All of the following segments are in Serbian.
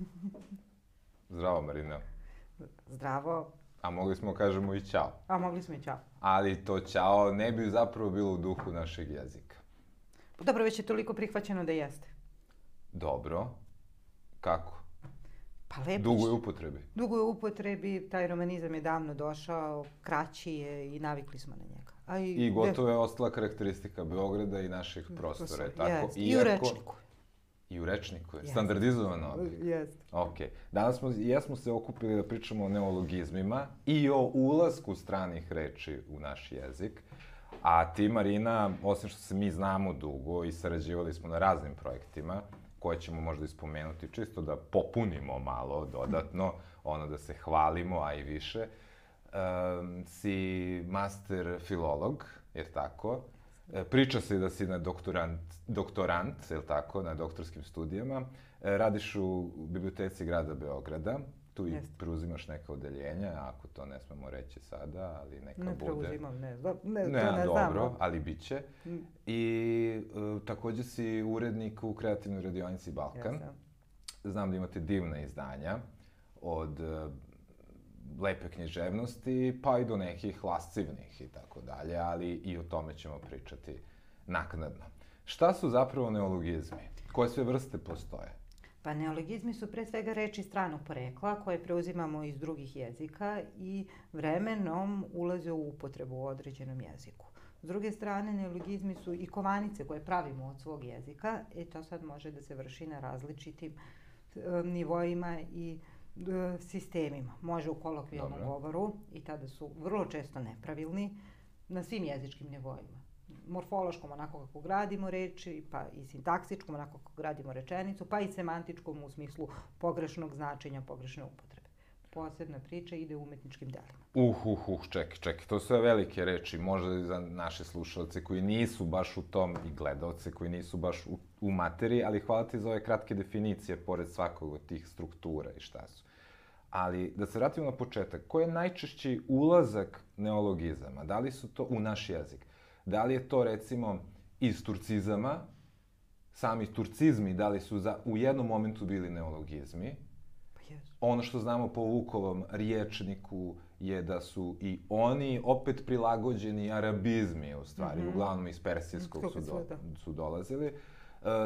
Zdravo, Marina. Zdravo. A mogli smo kažemo i ćao. A mogli smo i ćao. Ali to ćao ne bi zapravo bilo u duhu našeg jezika. Pa dobro, već je toliko prihvaćeno da jeste. Dobro. Kako? Pa lepo. Dugo je upotrebi. Dugo je upotrebi, taj romanizam je davno došao, kraći je i navikli smo na njega. A i, I gotovo je ostala karakteristika Beograda i naših prostora. Je tako? Jest. I u rečniku. I u rečniku je. Standardizovano. Jeste. Ok. Danas smo, jesmo se okupili da pričamo o neologizmima i o ulasku stranih reči u naš jezik. A ti, Marina, osim što se mi znamo dugo i sarađivali smo na raznim projektima, koje ćemo možda ispomenuti, čisto da popunimo malo dodatno, ono da se hvalimo, a i više, um, si master filolog, jer tako? E, priča se da si na doktorant, doktorant, je tako, na doktorskim studijama. E, radiš u biblioteci grada Beograda, tu i Jeste. preuzimaš neka odeljenja, ako to ne smemo reći sada, ali neka ne bude. Ne preuzimam, ne, znam, ne, ne, to ne dobro, znam. Dobro, ali bit će. Mm. I uh, takođe si urednik u kreativnoj radionici Balkan. Jeste. Znam da imate divna izdanja od uh, lepe književnosti, pa i do nekih lascivnih i tako dalje, ali i o tome ćemo pričati naknadno. Šta su zapravo neologizmi? Koje sve vrste postoje? Pa neologizmi su pre svega reči stranog porekla koje preuzimamo iz drugih jezika i vremenom ulaze u upotrebu u određenom jeziku. S druge strane, neologizmi su i kovanice koje pravimo od svog jezika i to sad može da se vrši na različitim e, nivoima i e, sistemima. Može u kolokvijalnom govoru i tada su vrlo često nepravilni na svim jezičkim nivoima morfološkom onako kako gradimo reči, pa i sintaksičkom onako kako gradimo rečenicu, pa i semantičkom u smislu pogrešnog značenja, pogrešne upotrebe. Posebna priča ide u umetničkim delima. Uh, uh, uh, čekaj, čekaj, to su velike reči, možda i za naše slušalce koji nisu baš u tom, i gledalce koji nisu baš u, u materiji, ali hvala ti za ove kratke definicije, pored svakog od tih struktura i šta su. Ali, da se vratimo na početak, ko je najčešći ulazak neologizama? Da li su to u naš jezik? Da li je to recimo iz turcizama, sami turcizmi, da li su za, u jednom momentu bili neologizmi. Ono što znamo po Vukovom riječniku je da su i oni opet prilagođeni arabizmi, u stvari, mm -hmm. uglavnom iz persijskog su, do, su dolazili. E,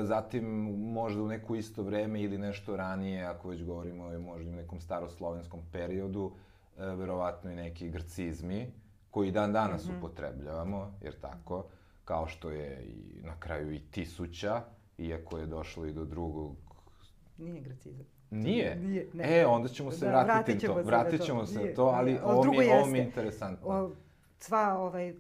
zatim, možda u neko isto vreme ili nešto ranije, ako već govorimo o možda u nekom staroslovenskom periodu, e, verovatno i neki grcizmi, koji dan danas mm -hmm. upotrebljavamo, jer tako, kao što je i na kraju i tisuća, iako je došlo i do drugog... Nije gracizam. Nije? Nije, ne. E, onda ćemo se da, vratiti ćemo to. Vratit ćemo se na to, ali ovo mi, ovo mi je interesantno. O, sva ovaj,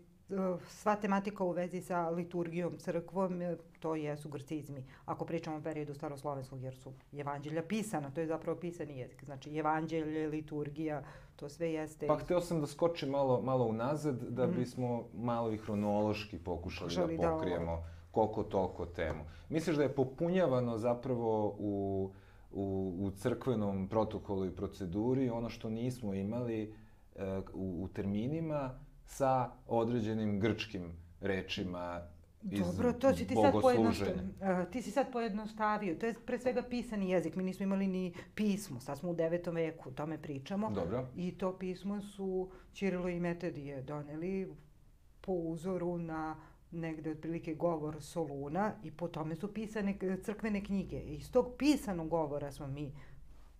sva tematika u vezi sa liturgijom, crkvom, e, to jesu grcizmi. Ako pričamo o periodu staroslovenskog, jer su evanđelja pisana, to je zapravo pisani jezik. Znači, evanđelje, liturgija, to sve jeste... Pa hteo sam da skočim malo, malo unazad, da mm. bismo malo i hronološki pokušali Žali da pokrijemo da, koliko toliko temu. Misliš da je popunjavano zapravo u, u, u crkvenom protokolu i proceduri ono što nismo imali e, u, u terminima, sa određenim grčkim rečima iz Dobro, to si ti sad, pojednostavio. ti si sad pojednostavio. To je pre svega pisani jezik. Mi nismo imali ni pismo. Sad smo u devetom veku, o tome pričamo. Dobro. I to pismo su Čirilo i Metodije doneli po uzoru na negde otprilike govor Soluna i po tome su pisane crkvene knjige. I iz tog pisanog govora smo mi,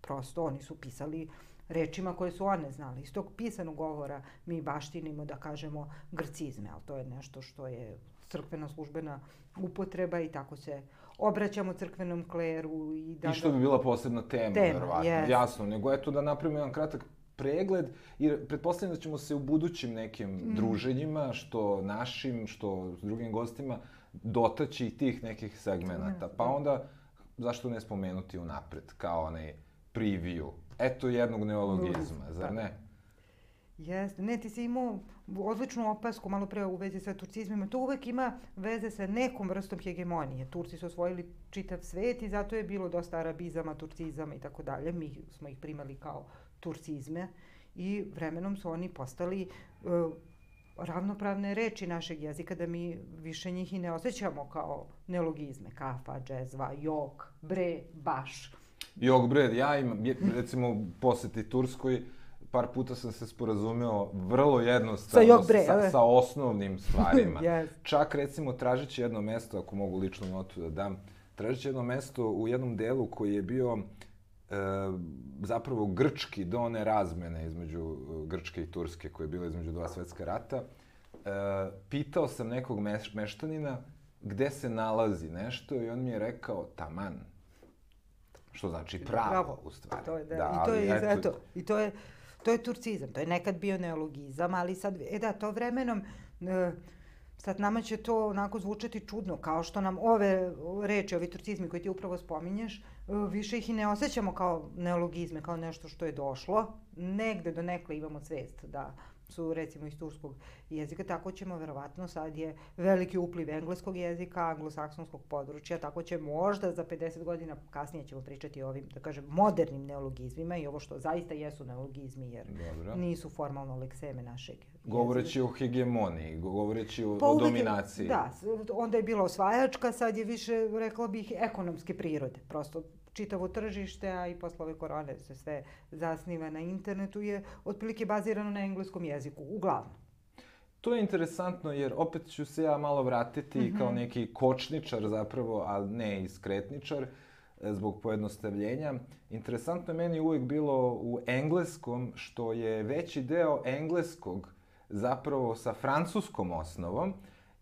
prosto oni su pisali rečima koje su one znali. Iz tog pisanog govora mi baštinimo, da kažemo, grcizme, ali to je nešto što je crkvena službena upotreba i tako se obraćamo crkvenom kleru. I, da, I što bi bila posebna tema, tema verovatno. Yes. Jasno, nego eto da napravimo jedan kratak pregled i pretpostavljam da ćemo se u budućim nekim mm. druženjima, što našim, što s drugim gostima, dotaći i tih nekih segmenata. Pa da. onda, zašto ne spomenuti unapred, kao onaj preview eto jednog neologizma, zar ne? Jeste. Ne, ti si imao odličnu opasku malo pre u vezi sa turcizmima. To uvek ima veze sa nekom vrstom hegemonije. Turci su osvojili čitav svet i zato je bilo dosta arabizama, turcizama i tako dalje. Mi smo ih primali kao turcizme i vremenom su oni postali uh, ravnopravne reči našeg jezika da mi više njih i ne osjećamo kao neologizme. Kafa, džezva, jok, bre, baš. Jogbred, ja imam, recimo, poseti Turskoj, par puta sam se sporazumeo vrlo jednostavno Sa Jogbre, sa, a? sa osnovnim stvarima. Yes. Čak, recimo, tražeći jedno mesto, ako mogu ličnu notu da dam, tražeći jedno mesto u jednom delu koji je bio e, zapravo grčki do one razmene između e, Grčke i Turske koje je bilo između dva svetska rata, e, pitao sam nekog meš, meštanina gde se nalazi nešto i on mi je rekao taman. Što znači pravo, Bravo. u stvari. To je, da, da I to je, eto, i to je, to je turcizam, to je nekad bio neologizam, ali sad, e da, to vremenom, e, sad nama će to onako zvučati čudno, kao što nam ove reči, ovi turcizmi koji ti upravo spominješ, više ih i ne osjećamo kao neologizme, kao nešto što je došlo. Negde do nekle imamo svest da su recimo iz turskog jezika, tako ćemo verovatno, sad je veliki upliv engleskog jezika, anglosaksonskog područja, tako će možda za 50 godina kasnije ćemo pričati o ovim, da kažem, modernim neologizmima i ovo što zaista jesu neologizmi, jer Dobro. nisu formalno lekseme našeg jezika. Govoreći o hegemoniji, govoreći o, Pa o dominaciji. Da, onda je bila osvajačka, sad je više, rekla bih, ekonomske prirode. Prosto čitavo tržište, a i posle ove korone se sve zasniva na internetu, je otprilike bazirano na engleskom jeziku, uglavnom. To je interesantno jer opet ću se ja malo vratiti mm -hmm. kao neki kočničar zapravo, ali ne i skretničar e, zbog pojednostavljenja. Interesantno je meni uvijek bilo u engleskom što je veći deo engleskog zapravo sa francuskom osnovom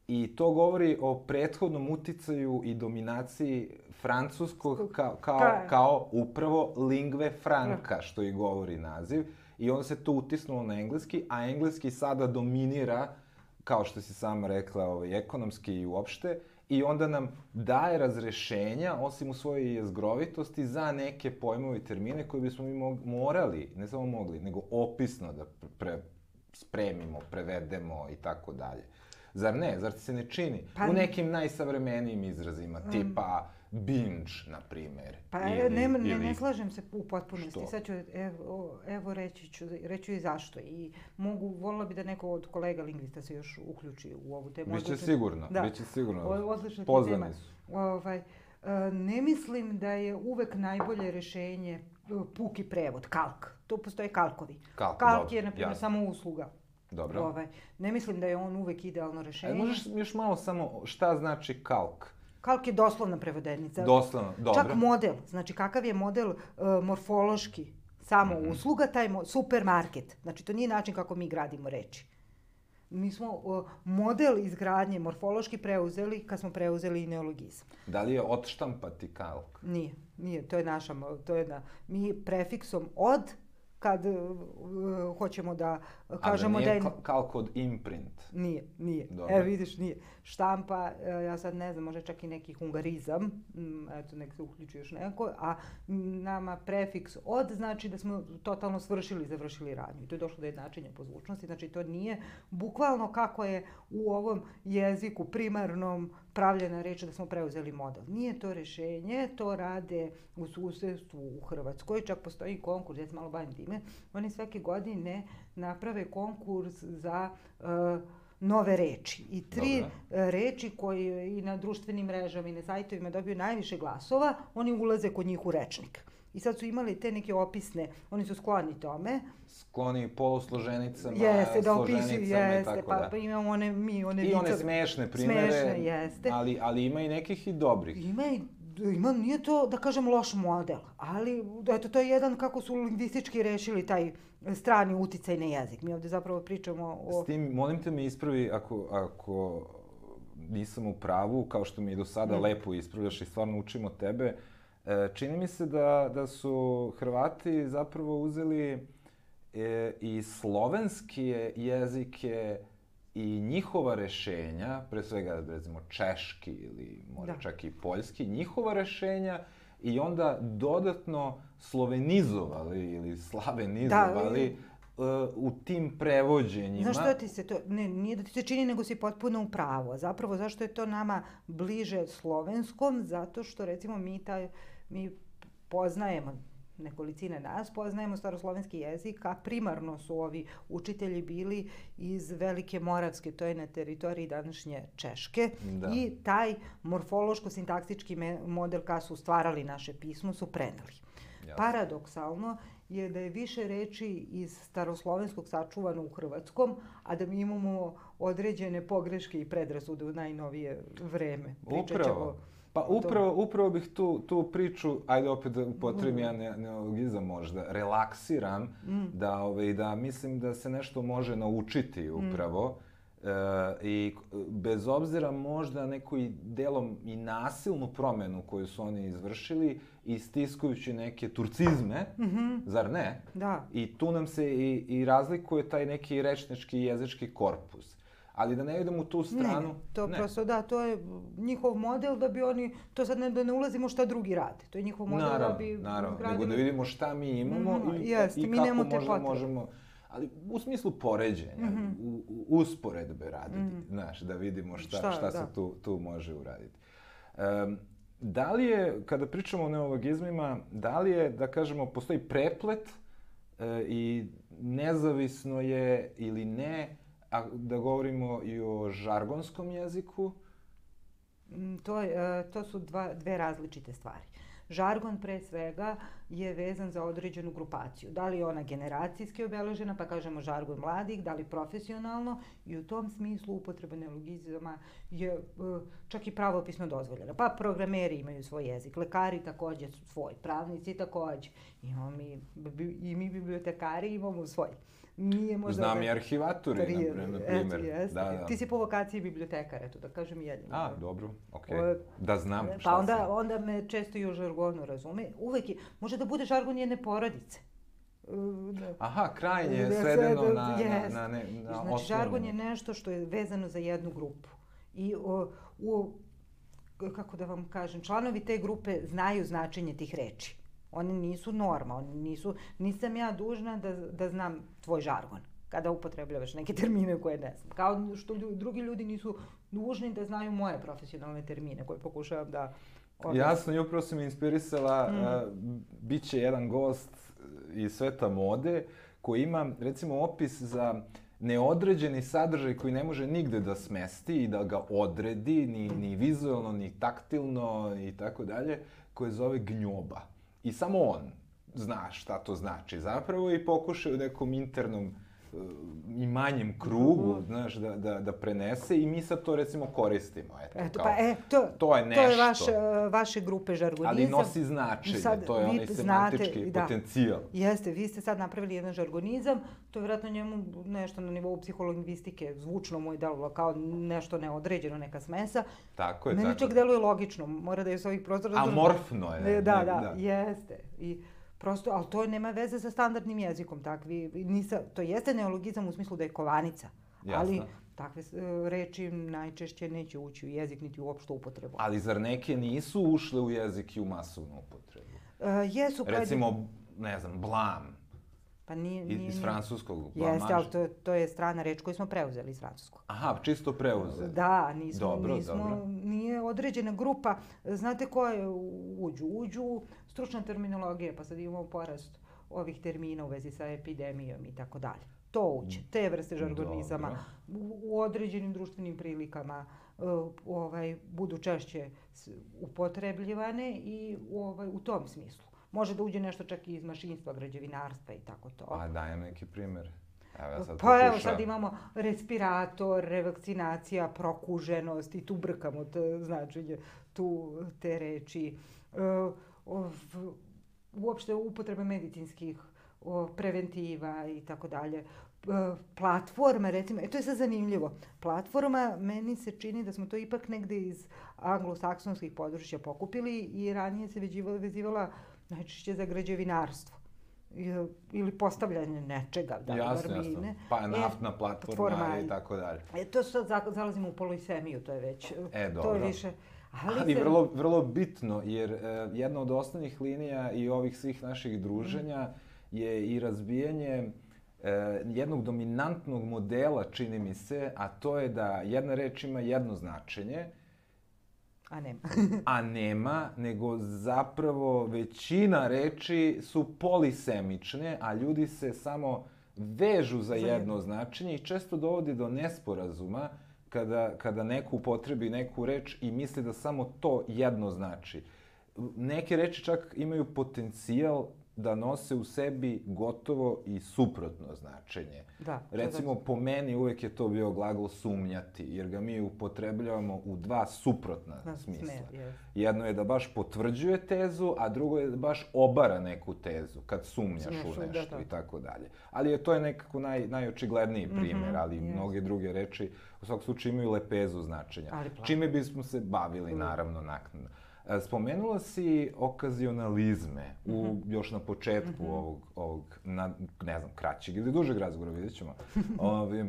i to govori o prethodnom uticaju i dominaciji francuskog kao, kao, Ka- kao upravo lingve franca, što i govori naziv. I onda se to utisnulo na engleski, a engleski sada dominira, kao što si sama rekla, ovaj, ekonomski i uopšte, i onda nam daje razrešenja, osim u svojoj jezgrovitosti, za neke pojmove i termine koje bismo mi mog, morali, ne samo mogli, nego opisno da pre, spremimo, prevedemo i tako dalje. Zar ne? Zar ti se ne čini? Pa- u nekim najsavremenijim izrazima, tipa binge, na primer. Pa ili, ne, ne, ili... ne slažem se u potpunosti. Što? Sad ću, evo, evo reći ću, reći ću i zašto. I mogu, volila bi da neko od kolega lingvista se još uključi u ovu temu. Biće Odlično- sigurno, Da. biće sigurno. Odlična ti Pozvani su. Ovaj, e, ne mislim da je uvek najbolje rešenje e, puki prevod, kalk. Tu postoje kalkovi. Kalk, Kalk dobro, je, na primjer, samo usluga. Dobro. Ovaj, ne mislim da je on uvek idealno E, rešenje. možeš još malo samo, šta znači kalk? Kalk je doslovna prevodenica. Doslovno, dobro. Čak model, znači kakav je model uh, morfološki, samo Mhm. usluga, taj supermarket. Znači to nije način kako mi gradimo reči. Mi smo uh, model izgradnje morfološki preuzeli kad smo preuzeli i neologizam. Da li je odštampati kalk? Nije, nije, to je naša, to je da, mi prefiksom od, kad uh, uh, hoćemo da uh, kažemo A da, da je... nije ka- kalk od imprint? Nije, nije. Dobro. E, vidiš, nije. Štampa, e, ja sad ne znam, može čak i neki hungarizam, mm, eto, nek se uključi još neko, a nama prefiks od znači da smo totalno svršili, završili radnju. I to je došlo do jednačenja po zvučnosti, znači to nije bukvalno kako je u ovom jeziku primarnom pravljena reč da smo preuzeli model. Nije to rešenje, to rade u susedstvu u Hrvatskoj, čak postoji konkurs, ja se malo bavim time, oni svake godine naprave konkurs za uh, nove reči. I tri Dobro. e, reči koje i na društvenim mrežama i na sajtovima dobiju najviše glasova, oni ulaze kod njih u rečnik. I sad su imali te neke opisne, oni su skloni tome. Skloni polusloženicama, Jeste, da opisuju, jeste, tako pa, da. pa imamo one, mi, one I one vicove. smešne primere, Smešne, jeste. ali, ali ima i nekih i dobrih. Ima i ima, nije to, da kažem, loš model, ali eto, to je jedan kako su lingvistički rešili taj strani uticaj na jezik. Mi ovde zapravo pričamo o... S tim, molim te me ispravi ako, ako nisam u pravu, kao što mi i do sada Mm. lepo ispravljaš i stvarno učimo tebe. E, čini mi se da, da su Hrvati zapravo uzeli e, i slovenske jezike i njihova rešenja, pre svega recimo češki ili možda Da. čak i poljski, njihova rešenja i onda dodatno slovenizovali ili slavenizovali e, u tim prevođenjima. Znaš što ti se to, ne, nije da ti se čini, nego si potpuno u pravu. Zapravo, zašto je to nama bliže slovenskom? Zato što, recimo, mi, taj, mi poznajemo, nekolicina nas, poznajemo staroslovenski jezik, a primarno su ovi učitelji bili iz Velike Moravske, to je na teritoriji današnje Češke. Da. I taj morfološko-sintaktički model kad su stvarali naše pismo su preneli. paradoksalno je da je više reči iz staroslovenskog sačuvano u hrvatskom, a da mi imamo određene pogreške i predrasude u najnovije vreme. Pričat Upravo. Pa upravo, upravo bih tu, tu priču, ajde opet da upotrebim ja ne, neologizam možda, relaksiram, mm. da, ovaj, da mislim da se nešto može naučiti mm. upravo. Mm. E, I bez obzira možda nekoj delom i nasilnu promenu koju su oni izvršili, istiskujući neke turcizme, mm -hmm. zar ne? Da. I tu nam se i, i razlikuje taj neki rečnički jezički korpus ali da ne idemo u tu stranu. Ne, to ne. prosto, da, to je njihov model da bi oni, to sad ne, da ne ulazimo šta drugi rade. To je njihov model naravno, da bi Naravno, gradili... nego da vidimo šta mi imamo mm, i, jest, i kako možda potrebe. možemo ali u smislu poređenja, mm -hmm. u, u, usporedbe raditi, mm -hmm. znaš, da vidimo šta, šta, šta da. se tu, tu može uraditi. Um, da li je, kada pričamo o neologizmima, da li je, da kažemo, postoji preplet e, i nezavisno je ili ne A da govorimo i o žargonskom jeziku? Mm, to, je, to su dva, dve različite stvari. Žargon pre svega je vezan za određenu grupaciju. Da li je ona generacijski obeležena, pa kažemo žargon mladih, da li profesionalno i u tom smislu upotreba neologizama je e, čak i pravopisno dozvoljena. Pa programeri imaju svoj jezik, lekari takođe svoj, pravnici takođe. Imamo mi, i mi bibliotekari imamo svoj. Nije možda... Znam da... i arhivaturi, na, na primjer. Eto, da, da. Ti si po vokaciji bibliotekar, eto, da kažem jedino. A, dobro, okej. Okay. Da znam šta Pa onda, sam. onda me često i o žargonu razume. Uvek je, može da bude žargon jedne porodice. Da. Aha, krajnje je svedeno na, na, na, ne, na znači, žargon je nešto što je vezano za jednu grupu. I o, u, kako da vam kažem, članovi te grupe znaju značenje tih reči. Oni nisu norma, oni nisu, nisam ja dužna da, da znam tvoj žargon kada upotrebljavaš neke termine koje ne znam. Kao što ljudi, drugi ljudi nisu dužni da znaju moje profesionalne termine koje pokušavam da objasnim. Jasno, i upravo si me inspirisala, mm. uh, bit će jedan gost iz sveta mode koji ima, recimo, opis za neodređeni sadržaj koji ne može nigde da smesti i da ga odredi, ni, ni vizualno, ni taktilno i tako dalje, koje zove gnjoba. I samo on zna šta to znači. Zapravo i pokuša u nekom internom i manjem krugu, mm. znaš, da, da, da prenese i mi sad to recimo koristimo. Eto, Eto kao, pa, e, to, to je nešto. To je vaš, vaše grupe žargonizam. Ali nosi značenje, sad, to je onaj semantički znate, potencijal. Da, jeste, vi ste sad napravili jedan žargonizam, to je vjerojatno njemu nešto na nivou psiholingvistike, zvučno mu je delovalo kao nešto neodređeno, neka smesa. Tako je, Meni tako. čak deluje logično, mora da je s ovih prostora... Amorfno je. Da, da, da, jeste. I, Prosto, ali to nema veze sa standardnim jezikom. Takvi, nisa, to jeste neologizam u smislu da je kovanica. Jasno. Ali takve uh, reči najčešće neće ući u jezik niti uopšte upotrebu. Ali zar neke nisu ušle u jezik i u masovnu upotrebu? Uh, jesu. Recimo, ne znam, blam. Pa nije, nije, iz francuskog blamaž. Jeste, ali to, to je strana reč koju smo preuzeli iz francuskog. Aha, čisto preuzeli. Da, nismo, dobro, nismo, dobro. nije određena grupa. Znate ko je uđu? Uđu stručna terminologija, pa sad imamo porast ovih termina u vezi sa epidemijom i tako dalje. To uđe, te vrste žargonizama u, u određenim društvenim prilikama uh, ovaj, budu češće upotrebljivane i ovaj, u tom smislu. Može da uđe nešto čak i iz mašinstva, građevinarstva i tako to. A dajem neki primjer. Evo ja sad pa pokušam. evo sad imamo respirator, revakcinacija, prokuženost i tu brkamo to značenje, tu te reči. Uh, uopšte upotrebe medicinskih preventiva i tako dalje. E, platforma, recimo, e, to je sad zanimljivo. Platforma, meni se čini da smo to ipak negde iz anglosaksonskih područja pokupili i ranije se vezivala, vezivala najčešće za građevinarstvo ili postavljanje nečega, da, jasno, armine. Jasno. Pa naftna e, platforma i tako dalje. E, to sad zalazimo u polisemiju, to je već, e, dobro. to je više, Ali, Ali se... vrlo, vrlo bitno, jer e, jedna od osnovnih linija i ovih svih naših druženja je i razbijanje e, jednog dominantnog modela, čini mi se, a to je da jedna reč ima jedno značenje, A nema. a nema, nego zapravo većina reči su polisemične, a ljudi se samo vežu za jedno značenje i često dovodi do nesporazuma, kada, kada neko upotrebi neku reč i misli da samo to jedno znači. Neke reči čak imaju potencijal da nose u sebi gotovo i suprotno značenje. Da. Recimo, po meni uvek je to bio glagol sumnjati, jer ga mi upotrebljavamo u dva suprotna Na smisla. smer. Jedno je da baš potvrđuje tezu, a drugo je da baš obara neku tezu, kad sumnjaš Sumnjaš u da, nešto da. i tako dalje. Ali je to je nekako naj, najočigledniji primer, Mhm, ali jest. mnoge druge reči u svakom slučaju imaju lepezu značenja. Ali Čime bismo se bavili, naravno, naknadno. E, Spomenula si okazionalizme u, Mhm. još na početku ovog, ovog na, ne znam, kraćeg ili dužeg razgovora, vidjet ćemo. Ovi, e,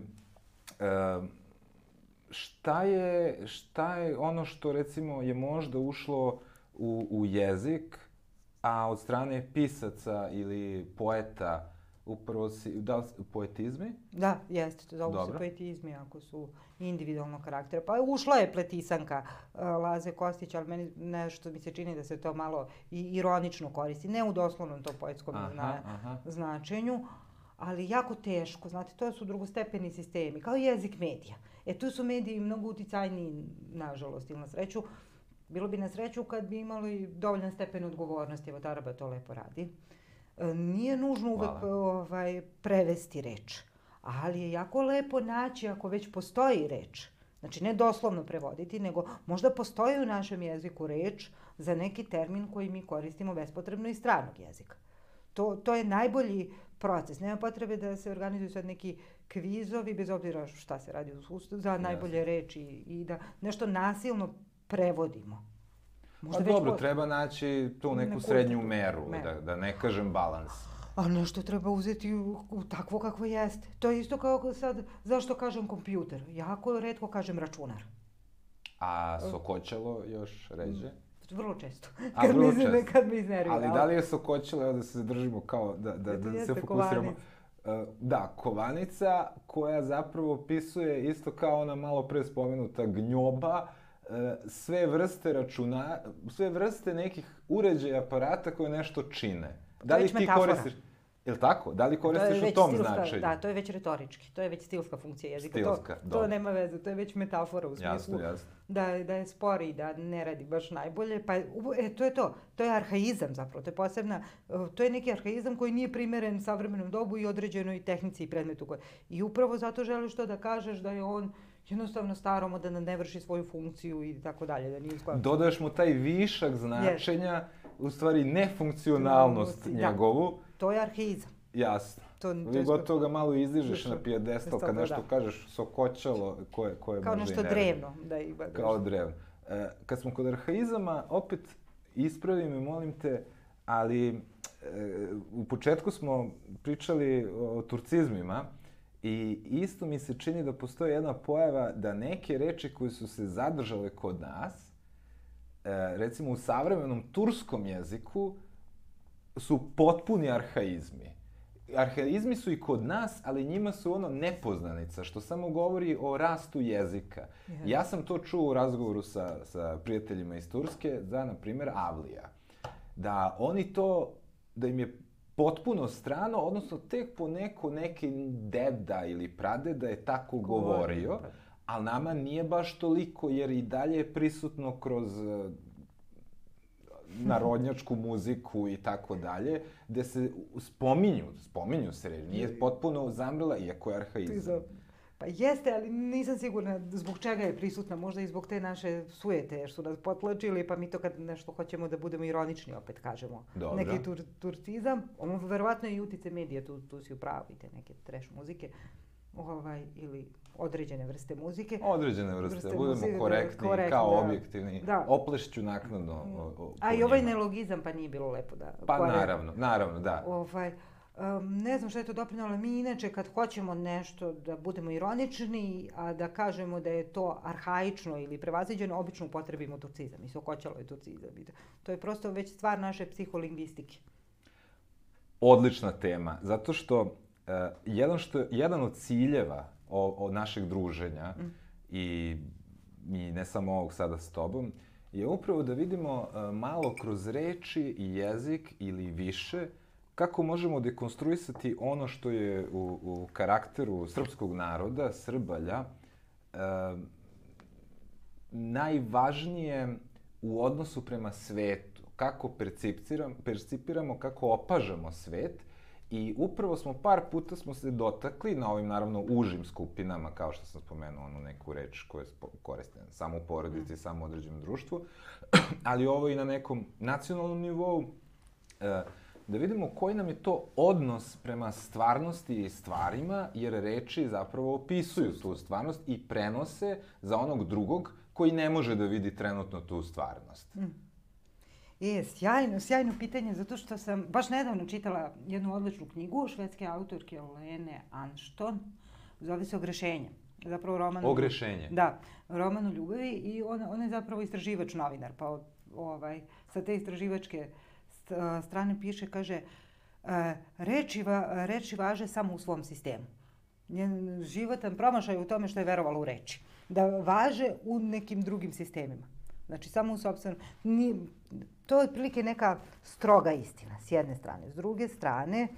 šta, je, šta je ono što, recimo, je možda ušlo u, u jezik, a od strane pisaca ili poeta upravo si, da li, poetizmi? Da, jeste, to zovu Dobro. se poetizmi ako su individualnog karaktera. Pa ušla je pletisanka uh, Laze Kostić, ali meni nešto mi se čini da se to malo i ironično koristi. Ne u doslovnom to poetskom Aha, zna, aha. značenju, ali jako teško. Znate, to su drugostepeni sistemi, kao jezik medija. E tu su mediji mnogo uticajniji, nažalost, ili na sreću. Bilo bi na sreću kad bi imali dovoljan stepen odgovornosti, evo Taraba to lepo radi. E, Nije nužno uvek Hvala. ovaj, prevesti reč, ali je jako lepo naći ako već postoji reč. Znači ne doslovno prevoditi, nego možda postoji u našem jeziku reč za neki termin koji mi koristimo bespotrebno iz stranog jezika. To, to je najbolji proces. Nema potrebe da se organizuju sad neki kvizovi, bez obzira šta se radi u sustavu, za najbolje reči i da nešto nasilno prevodimo. Pa već dobro, po- treba naći tu neku Neku srednju meru, meru. da, da ne kažem balans. A nešto treba uzeti u, u takvo kakvo jeste. To je isto kao sad, zašto kažem kompjuter? Jako redko kažem računar. A sokoćalo još ređe? Vrlo često. A, kad, vrlo mi, često. kad mi iznervira. Ali da li je sokoćalo, da se zadržimo kao, da, da, to da se fokusiramo. kovanica. E, Da, kovanica koja zapravo opisuje isto kao ona malo pre spomenuta gnjoba, sve vrste računa, sve vrste nekih uređaja, aparata koje nešto čine. Da li ti metafora. koristiš, je li tako? Da li To koristiš u već tom stilska, značenju? Da, to je već retorički. To je već stilska funkcija jezika. Stilska, to, dobro. to nema veze, to je već metafora u Jasno, smislu jasno. da, je- da je spori, da ne radi baš najbolje. Pa, u- e, to je to. To je arhaizam zapravo. To je posebna, e, to je neki arhaizam koji nije primeren savremenom dobu i određenoj tehnici i predmetu. Koje, I upravo zato želiš to da kažeš da je on jednostavno staromodan, da ne vrši svoju funkciju i tako dalje, da nije skoro. Dodaješ mu taj višak značenja, u stvari nefunkcionalnost Da. njegovu, To je arhaizam. jasno. To, Vi gotovo ga malo izdižeš na pijedestal kad Stoga, nešto da. kažeš sokoćalo koje, koje kao možda i nešto ne radi. drevno. Da ima Kao drevno. E, kad smo kod arhaizama, opet ispravi me, molim te, ali e, u početku smo pričali o turcizmima i isto mi se čini da postoji jedna pojava da neke reči koje su se zadržale kod nas, e, recimo u savremenom turskom jeziku, su potpuni arhaizmi. Arhaizmi su i kod nas, ali njima su ono nepoznanica, što samo govori o rastu jezika. Jeste. Ja sam to čuo u razgovoru sa, sa prijateljima iz Turske za, na primjer, Avlija. Da oni to, da im je potpuno strano, odnosno tek po neko, neki deda ili pradeda je tako Govorio, govorio, pa. ali nama nije baš toliko, jer i dalje je prisutno kroz eh, narodnjačku muziku i tako dalje, gde se spominju, spominju se reči, nije potpuno zamrla, iako je arhaizam. Pa jeste, ali nisam sigurna zbog čega je prisutna, možda i zbog te naše sujete, jer su nas potlačili, pa mi to kad nešto hoćemo da budemo ironični, opet kažemo. Dobro. Neki tur, turcizam, ono verovatno i utice medija, tu, tu si u pravu, i te neke trash muzike, ovaj, ili određene vrste muzike. Određene vrste, Vrste da budemo muzike, korektni, korektni, kao da. objektivni. Da. Oplešću naknadno. O, o, A i ovaj njima. nelogizam, pa nije bilo lepo da... Pa korektno. naravno, naravno, da. Ovaj, um, ne znam šta je to doprinalo, mi inače kad hoćemo nešto da budemo ironični, a da kažemo da je to arhaično ili prevaziđeno, obično upotrebimo turcizam i sokoćalo je turcizam. To- je prosto već stvar naše psiholingvistike. Odlična tema, zato što uh, jedan, što, jedan od ciljeva o, o našeg druženja i, i ne samo ovog sada s tobom, je upravo da vidimo uh, malo kroz reči i jezik ili više kako možemo dekonstruisati ono što je u, u karakteru srpskog naroda, Srbalja, uh, najvažnije u odnosu prema svetu. kako percipiramo, percipiramo, kako opažamo svet I upravo smo par puta smo se dotakli na ovim naravno užim skupinama, kao što sam spomenuo onu neku reč koja je koristena samo u porodici, mm. samo u određenom društvu, ali ovo i na nekom nacionalnom nivou, e, da vidimo koji nam je to odnos prema stvarnosti i stvarima, jer reči zapravo opisuju tu stvarnost i prenose za onog drugog koji ne može da vidi trenutno tu stvarnost. Mm. E, sjajno, sjajno pitanje, zato što sam baš nedavno čitala jednu odličnu knjigu švedske autorke Lene Anston, zove se Ogrešenje. Zapravo roman... Ogrešenje. Da, roman o ljubavi i ona, ona je zapravo istraživač novinar, pa ovaj, sa te istraživačke strane piše, kaže, reči, reči važe samo u svom sistemu. Njen životan promašaj u tome što je verovala u reči. Da važe u nekim drugim sistemima. Znači, samo u sobstvenom... To je otprilike neka stroga istina, s jedne strane. S druge strane,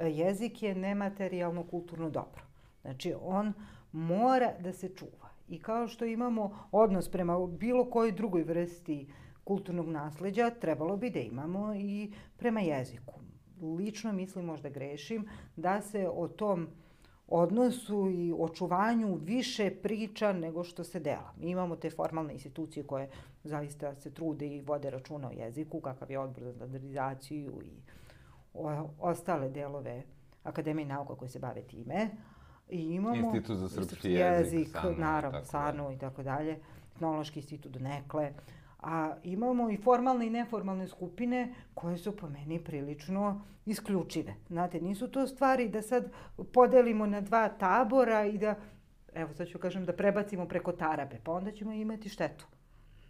jezik je nematerijalno kulturno dobro. Znači, on mora da se čuva. I kao što imamo odnos prema bilo kojoj drugoj vrsti kulturnog nasleđa, trebalo bi da imamo i prema jeziku. Lično mislim, možda grešim, da se o tom odnosu i očuvanju više priča nego što se dela. Mi imamo te formalne institucije koje zaista se trude i vode računa o jeziku, kakav je odbor za standardizaciju i o, ostale delove Akademije nauka koje se bave time. I imamo Institut za srpski jezik, jezik SANU, naravno, SANU i tako dalje, Etnološki institut Nekle. A imamo i formalne i neformalne skupine koje su po meni prilično isključive. Znate, nisu to stvari da sad podelimo na dva tabora i da, evo sad ću kažem, da prebacimo preko tarabe, pa onda ćemo imati štetu.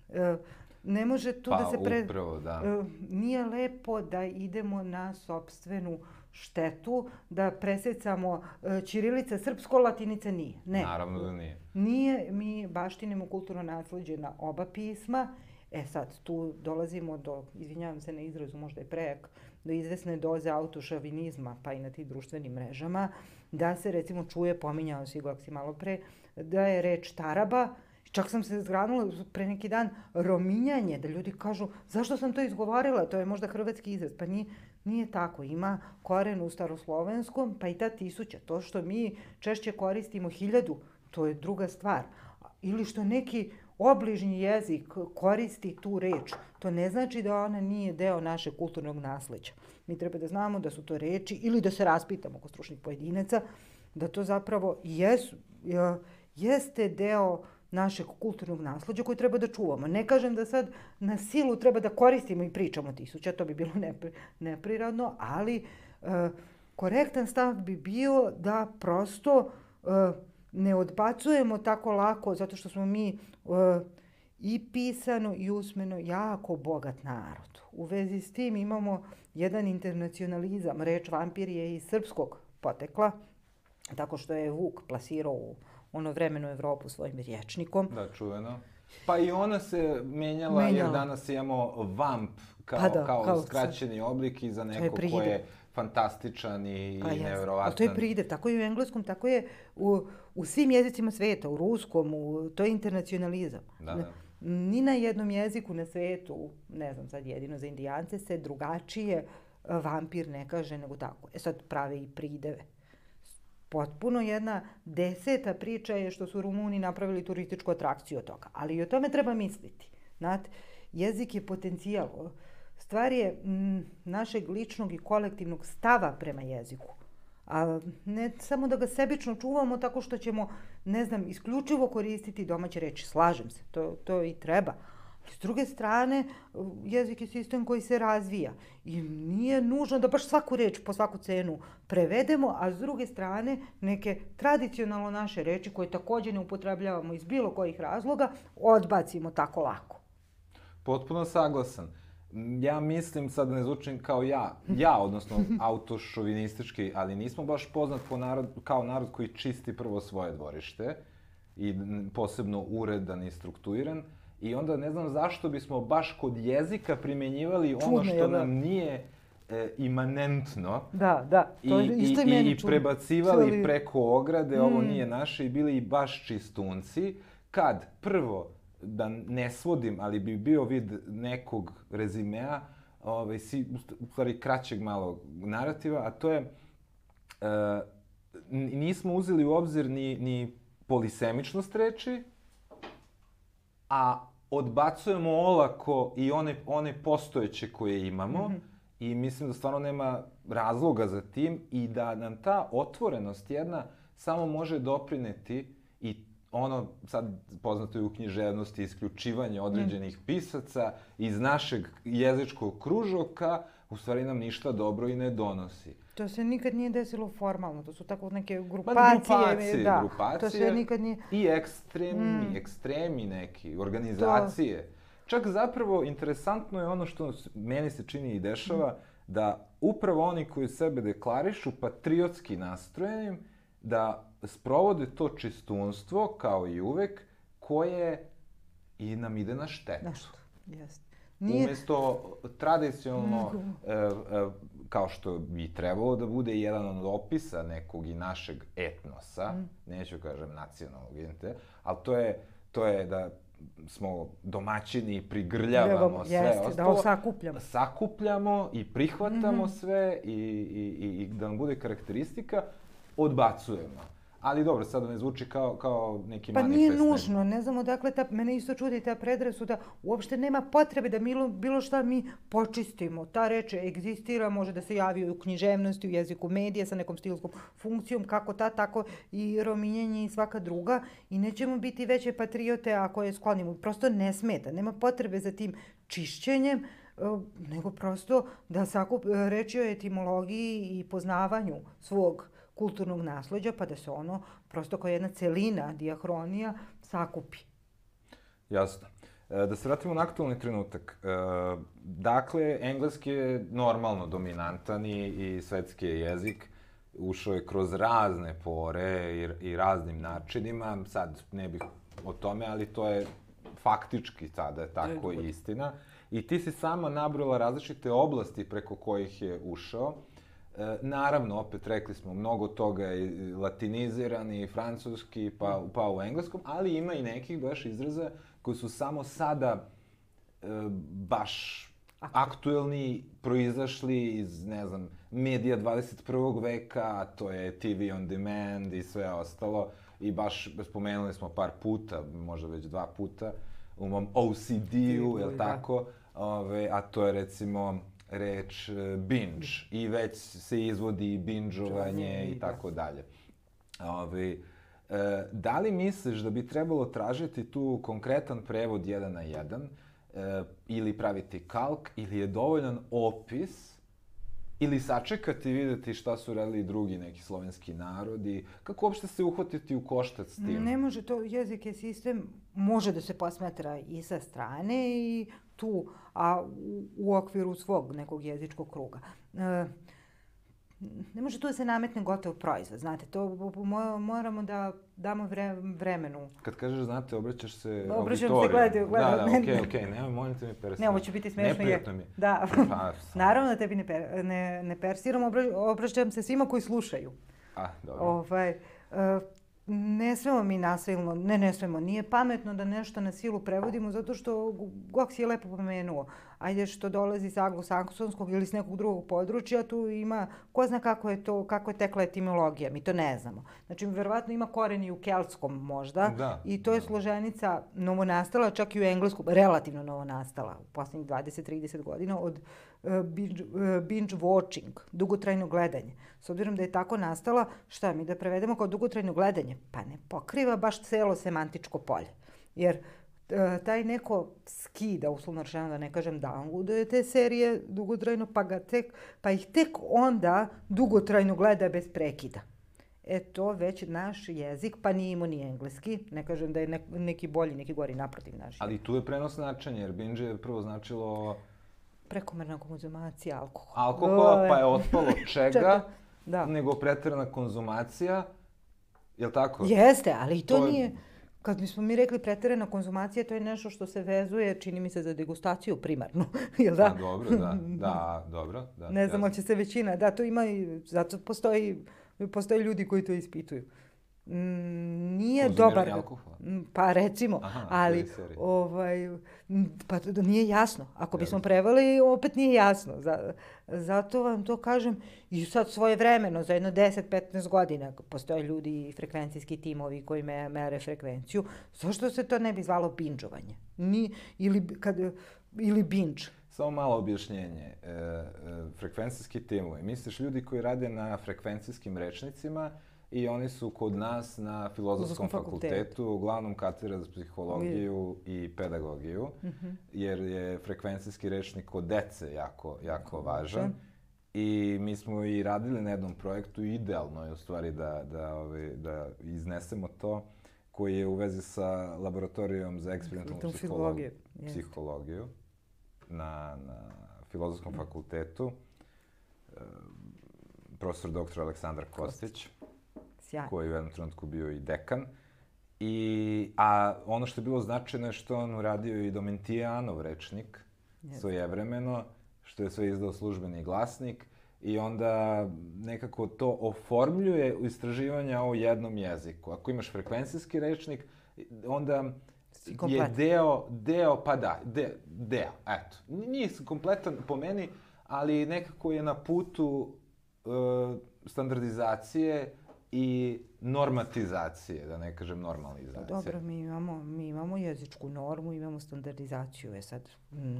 E, ne može tu pa, da se pre... upravo, da. E, nije lepo da idemo na sobstvenu štetu, da presecamo e, Ćirilica, srpsko, latinica nije. Ne. Naravno da nije. Nije, mi baštinimo kulturno nasledđe na oba pisma E sad, tu dolazimo do, izvinjavam se na izrazu, možda je prejak, do izvesne doze autošavinizma, pa i na tih društvenim mrežama, da se recimo čuje, pominjao si Goksi malo pre, da je reč taraba, Čak sam se zgranula pre neki dan rominjanje, da ljudi kažu zašto sam to izgovorila, to je možda hrvatski izraz. Pa nije, nije tako, ima koren u staroslovenskom, pa i ta tisuća. To što mi češće koristimo hiljadu, to je druga stvar. Ili što neki obližnji jezik koristi tu reč, to ne znači da ona nije deo našeg kulturnog nasleđa. Mi treba da znamo da su to reči ili da se raspitamo oko stručnih pojedinaca, da to zapravo jesu, jeste deo našeg kulturnog nasleđa koji treba da čuvamo. Ne kažem da sad na silu treba da koristimo i pričamo tisuća, to bi bilo nepri, neprirodno, ali e, korektan stav bi bio da prosto e, ne odbacujemo tako lako zato što smo mi uh, i pisano i usmeno jako bogat narod. U vezi s tim imamo jedan internacionalizam. Reč vampir je iz srpskog potekla, tako što je Vuk plasirao u ono vremenu Evropu svojim rječnikom. Da, čuveno. Pa i ona se menjala, menjala. jer danas imamo vamp kao, pa da, kao, kao skraćeni oblik i za neko ko je fantastičan i, pa, i nevjerovatan. to je pridev, tako je u engleskom, tako je u, u svim jezicima sveta, u ruskom, u, to je internacionalizam. Da, da. Ni na jednom jeziku na svetu, ne znam sad jedino za indijance, se drugačije e, vampir ne kaže nego tako. E sad prave i prideve. Potpuno jedna deseta priča je što su Rumuni napravili turističku atrakciju od toga. Ali i o tome treba misliti. Znate, jezik je potencijal. Stvar je m, našeg ličnog i kolektivnog stava prema jeziku. A ne samo da ga sebično čuvamo tako što ćemo, ne znam, isključivo koristiti domaće reči. Slažem se, to, to i treba. S druge strane, jezik je sistem koji se razvija i nije nužno da baš svaku reč po svaku cenu prevedemo, a s druge strane neke tradicionalno naše reči koje takođe ne upotrebljavamo iz bilo kojih razloga odbacimo tako lako. Potpuno saglasan ja mislim, sad da ne zvučim kao ja, ja, odnosno autošovinistički, ali nismo baš poznat po narod, kao narod koji čisti prvo svoje dvorište i posebno uredan i strukturiran. I onda ne znam zašto bismo baš kod jezika primenjivali ono Čudno, što nam nije e, imanentno. Da, da, to I, isto i, meni I prebacivali Čuli... preko ograde, mm. ovo nije naše, i bili i baš čistunci, kad prvo da ne svodim, ali bi bio vid nekog rezimea, ovaj, si, u stvari kraćeg malo narativa, a to je, e, nismo uzeli u obzir ni, ni polisemičnost reči, a odbacujemo olako i one, one postojeće koje imamo mm -hmm. i mislim da stvarno nema razloga za tim i da nam ta otvorenost jedna samo može doprineti ono sad poznato je u književnosti isključivanje određenih mm. pisaca iz našeg jezičkog kružoka u stvari nam ništa dobro i ne donosi. To se nikad nije desilo formalno, to su tako neke grupacije. grupacije, da, grupacije to se nikad nije... i ekstremni, mm. ekstremi neki, organizacije. To... Čak zapravo interesantno je ono što meni se čini i dešava, mm. da upravo oni koji sebe deklarišu patriotski nastrojenim, da sprovode to čistunstvo, kao i uvek, koje i nam ide na štetu. Na štetu, jeste. Nije... Umesto tradicionalno, e, e, kao što bi trebalo da bude jedan od opisa nekog i našeg etnosa, mm. neću kažem nacionalnog, vidite, ali to je, to je da smo domaćini i prigrljavamo Ljubamo, sve jeste, da ostalo. Da sakupljamo. Sakupljamo i prihvatamo mm -hmm. sve i, i, i, i da nam bude karakteristika, odbacujemo. Ali dobro, sad ne zvuči kao, kao neki pa manifest. Pa nije nužno, ne znamo dakle, ta, mene isto čudi ta predrasuda, uopšte nema potrebe da milo, bilo šta mi počistimo. Ta reč egzistira, može da se javi u književnosti, u jeziku medija sa nekom stilskom funkcijom, kako ta, tako i rominjenje i svaka druga. I nećemo biti veće patriote ako je sklonimo. Prosto ne smeta, nema potrebe za tim čišćenjem, e, nego prosto da sakup reči o etimologiji i poznavanju svog kulturnog nasleđa, pa da se ono prosto kao jedna celina, diahronija, sakupi. Jasno. E, da se vratimo na aktualni trenutak. E, dakle, engleski je normalno dominantan i, i svetski je jezik. Ušao je kroz razne pore i, i raznim načinima. Sad ne bih o tome, ali to je faktički sada je tako i istina. I ti si sama nabrala različite oblasti preko kojih je ušao. E, naravno, opet rekli smo, mnogo toga je latiniziran i francuski, pa, pa u engleskom, ali ima i nekih baš izraza koji su samo sada e, baš aktuelni, proizašli iz, ne znam, medija 21. veka, to je TV on demand i sve ostalo. I baš spomenuli smo par puta, možda već dva puta, u mom OCD-u, je li da. tako? Ove, a to je recimo reč e, binge i već se izvodi bingeovanje i da. tako dalje. Ove, e, da li misliš da bi trebalo tražiti tu konkretan prevod jedan na jedan e, ili praviti kalk ili je dovoljan opis ili sačekati i videti šta su radili drugi neki slovenski narodi, kako uopšte se uhvatiti u koštac s tim? Ne može to, jezik je sistem, može da se posmatra i sa strane i tu, a u, okviru svog nekog jezičkog kruga. E, ne može tu da se nametne gotov proizvod, znate, to moramo da damo vre, vremenu. Kad kažeš znate, obraćaš se Obraćam se, gledaju, gledaju. Da, da, okej, okay, okej, okay. nemoj, molim te mi persirati. Ne, ovo će biti smešno. Neprijatno mi. Da, pa, naravno da tebi ne, per, ne, ne persiram, obraćam se svima koji slušaju. A, dobro. Ovaj, uh, ne smemo mi nasilno, ne ne smemo, nije pametno da nešto na silu prevodimo zato što Goks je lepo pomenuo. Ajde što dolazi iz anglosaksonskog ili s nekog drugog područja, tu ima, ko zna kako je to, kako je tekla etimologija, mi to ne znamo. Znači, verovatno ima koren i u keltskom možda da, i to je da. složenica novonastala, čak i u engleskom, relativno novonastala u poslednjih 20-30 godina od uh, binge, uh, binge watching, dugotrajno gledanje. S obzirom da je tako nastala, šta mi da prevedemo kao dugotrajno gledanje? Pa ne pokriva baš celo semantičko polje. Jer e, taj neko skida, uslovno rečeno da ne kažem downloaduje te serije dugotrajno, pa, ga tek, pa ih tek onda dugotrajno gleda bez prekida. E to već naš jezik, pa nije imao ni engleski, ne kažem da je ne, neki bolji, neki gori, naprotiv naš. Ali tu je prenos značenja, jer binge je prvo značilo... Prekomerna konzumacija alkohola. Alkohola, pa je otpalo čega? da. nego pretrana konzumacija, je li tako? Jeste, ali i to, to nije... Kad bismo mi rekli preterana konzumacija, to je nešto što se vezuje, čini mi se, za degustaciju primarnu, jel da? A, dobro, da, da, dobro. Da, ne znam, će se većina, da, to ima i, zato postoji, postoje ljudi koji to ispituju. Mm, nije dobar. alkohola? Mm, Pa recimo, Aha, ali serije. ovaj, m, pa to nije jasno. Ako bismo preveli, opet nije jasno. Za, zato vam to kažem i sad svoje vremeno, za jedno 10-15 godina, postoje ljudi i frekvencijski timovi koji me, mere frekvenciju, zašto se to ne bi zvalo binđovanje? Ni, ili, kad, ili binđ. Samo malo objašnjenje. E, e, frekvencijski timovi. Misliš ljudi koji rade na frekvencijskim rečnicima i oni su kod nas na filozofskom fakultetu. fakultetu, uglavnom katedra za psihologiju i pedagogiju, jer je frekvencijski rečnik kod dece jako, jako važan. I mi smo i radili na jednom projektu, idealno je u stvari da, da, ove, da iznesemo to, koji je u vezi sa laboratorijom za eksperimentalnu psihologiju, psihologiju na, na Filozofskom fakultetu. E, profesor dr. Aleksandar Kostić, Sjajno. koji je u jednom trenutku bio i dekan. I, a ono što je bilo značajno je što on uradio i Domentijanov rečnik, Jeste. svojevremeno, što je sve izdao službeni glasnik i onda nekako to oformljuje istraživanja o jednom jeziku. Ako imaš frekvencijski rečnik, onda je deo, deo, pa da, de, deo, eto. Nije kompletan po meni, ali nekako je na putu e, standardizacije i normatizacije, da ne kažem Pa normalizacije. dobro, mi imamo, mi imamo jezičku normu, imamo standardizaciju. E sad,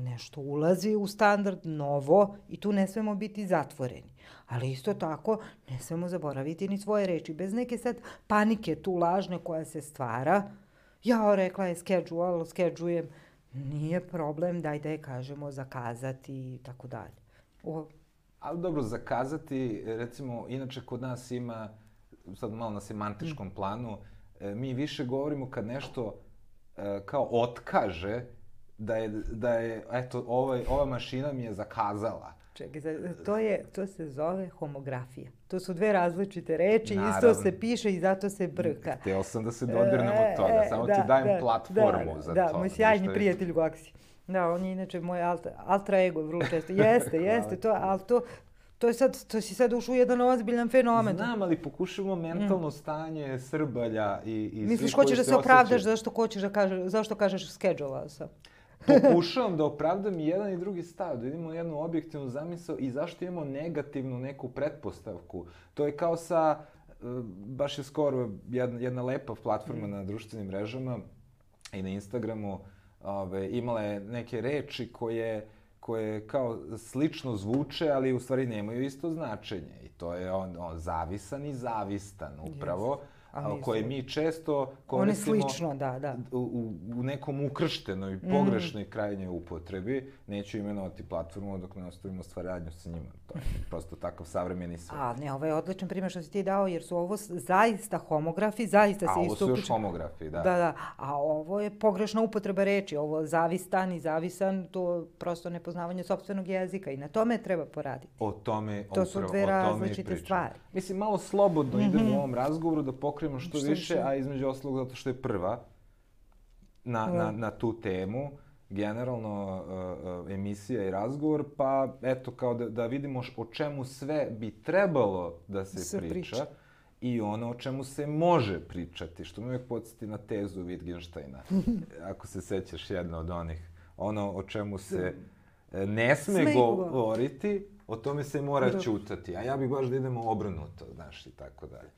nešto ulazi u standard novo i tu ne smemo biti zatvoreni. Ali isto tako, ne smemo zaboraviti ni svoje reči. Bez neke sad panike tu lažne koja se stvara, ja rekla je schedule, schedujem, nije problem, daj da je kažemo zakazati i tako dalje. O, Ali dobro, zakazati, recimo, inače kod nas ima, sad malo na semantičkom planu, e, mi više govorimo kad nešto e, kao otkaže, da je, da je eto, ovaj, ova mašina mi je zakazala. Čekaj, to, je, to se zove homografija. To su dve različite reči, Naravno. isto se piše i zato se brka. Hteo sam da se dodirnem od toga, E, samo da, ti dajem da, platformu da, za da, to. moj sjajni Ništa prijatelj Goksi. Da, on je inače moj alta, altra ego, vrlo često. Jeste, jeste, to, ali to, to je sad, to si sad ušao u jedan ozbiljan fenomen. Znam, ali pokušamo mentalno stanje Srbalja i, i Mm. Misliš, hoćeš da se opravdaš zašto hoćeš da kažeš, zašto kažeš schedule sam. Pokušavam da opravdam i jedan i drugi stav, da vidimo jednu objektivnu zamisao i zašto imamo negativnu neku pretpostavku. To je kao sa, e, baš je skoro jedna, jedna lepa platforma na društvenim mrežama i na Instagramu, ove, imala je neke reči koje koje kao slično zvuče, ali u stvari nemaju isto značenje. I to je on, on zavisan i zavistan upravo, Ali a, koje mi često koristimo slično, da, da. u, u, nekom ukrštenoj, Mhm. pogrešnoj krajnjoj upotrebi. Neću imenovati platformu dok ne ostavimo stvaradnju sa njima. To je prosto takav savremeni svet. A ne, ovo je odličan primjer što si ti dao, jer su ovo zaista homografi, zaista A se ovo isto su još homografi, da. Da, da. A ovo je pogrešna upotreba reči. Ovo zavistan i zavisan, to prosto nepoznavanje sopstvenog jezika i na tome treba poraditi. O tome, To su dve o tome i različite stvari. Mhm. Mislim, malo slobodno idemo u ovom razgovoru da pokrijemo što, Što više, više. a između ostalog zato što je prva na, Da. na, na tu temu, generalno uh, emisija i razgovor, pa eto kao da, da vidimo š- o čemu sve bi trebalo da se, Se priča, priča. i ono o čemu se može pričati, što me uvijek podsjeti na tezu Wittgensteina, ako se sećaš jedna od onih, ono o čemu se e, ne sme, Sme govoriti, o tome se mora Da. ćutati, a ja bih baš da idemo obrnuto, znaš, i tako dalje.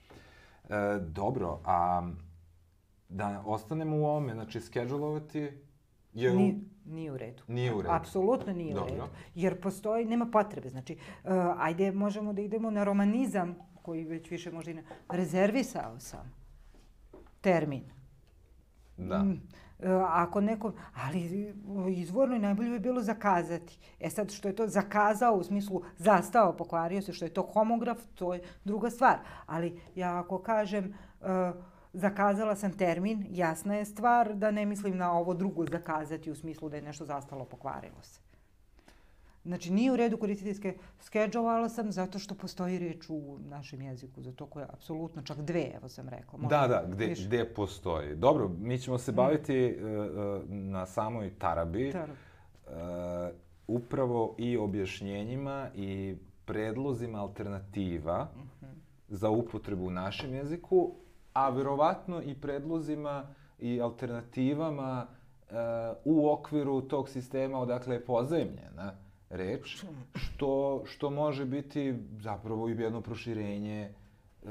E, dobro, a da ostanemo u ovome, znači, skedžulovati je u... Nije, nije u redu. Nije u redu. Apsolutno nije Dobro. u redu. Jer postoji, nema potrebe. Znači, uh, ajde, možemo da idemo na romanizam, koji već više možda i ne... Rezervisao sam termin. Da. Mm, e, ako neko, ali izvorno najbolje bi bilo zakazati. E sad, što je to zakazao u smislu zastao, pokvario se, što je to homograf, to je druga stvar. Ali ja ako kažem e, zakazala sam termin, jasna je stvar da ne mislim na ovo drugo zakazati u smislu da je nešto zastalo, pokvarilo se. Znači, nije u redu koristiti ske, skedžovala sam zato što postoji reč u našem jeziku, za to koja apsolutno, čak dve, evo sam rekla. možda Da, da, gde, više. gde postoji. Dobro, mi ćemo se baviti e, e, na samoj tarabi, Tarabi. e, upravo i objašnjenjima i predlozima alternativa Mhm. za upotrebu u našem jeziku, a verovatno i predlozima i alternativama uh, u okviru tog sistema odakle je pozajemljena reč, što, što može biti zapravo i jedno proširenje uh,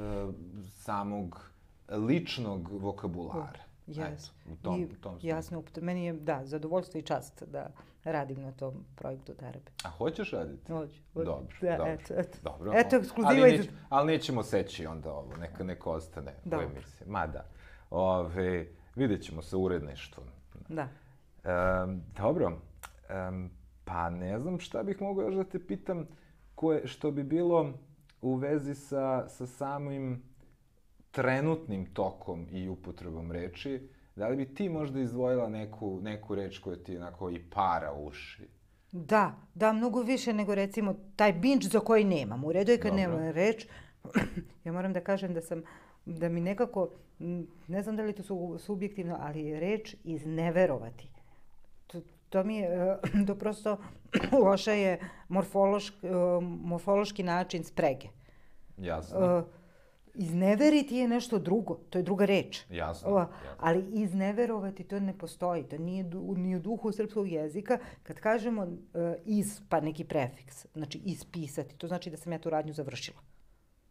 samog ličnog vokabulara. Jes. u tom, I, tom jasno, meni je, da, zadovoljstvo i čast da radim na tom projektu terapije. A hoćeš raditi? Hoću. Dobro, da, dobro. Eto, eto. dobro. Eto, ekskluziva. Ali, neć, ali nećemo seći onda ovo, neka, neka ostane dobro. u emisiji. Ma da. Ove, vidjet ćemo sa uredništvom. Da. Um, dobro. Um, pa ne znam šta bih mogao još da te pitam koje, što bi bilo u vezi sa, sa samim trenutnim tokom i upotrebom reči, da li bi ti možda izdvojila neku, neku reč koja ti onako i para uši? Da, da, mnogo više nego recimo taj binge za koji nemam. U redu je kad Dobro. nemam reč. ja moram da kažem da sam, da mi nekako, ne znam da li to su subjektivno, ali reč izneverovati. To, to mi je, to prosto loša je morfološki, morfološki način sprege. Jasno. Uh, Izneveriti je nešto drugo, to je druga reč. Jasno, o. Ali izneverovati to ne postoji, to nije du, ni u duhu srpskog jezika. Kad kažemo uh, iz, pa neki prefiks, znači ispisati, to znači da sam ja tu radnju završila.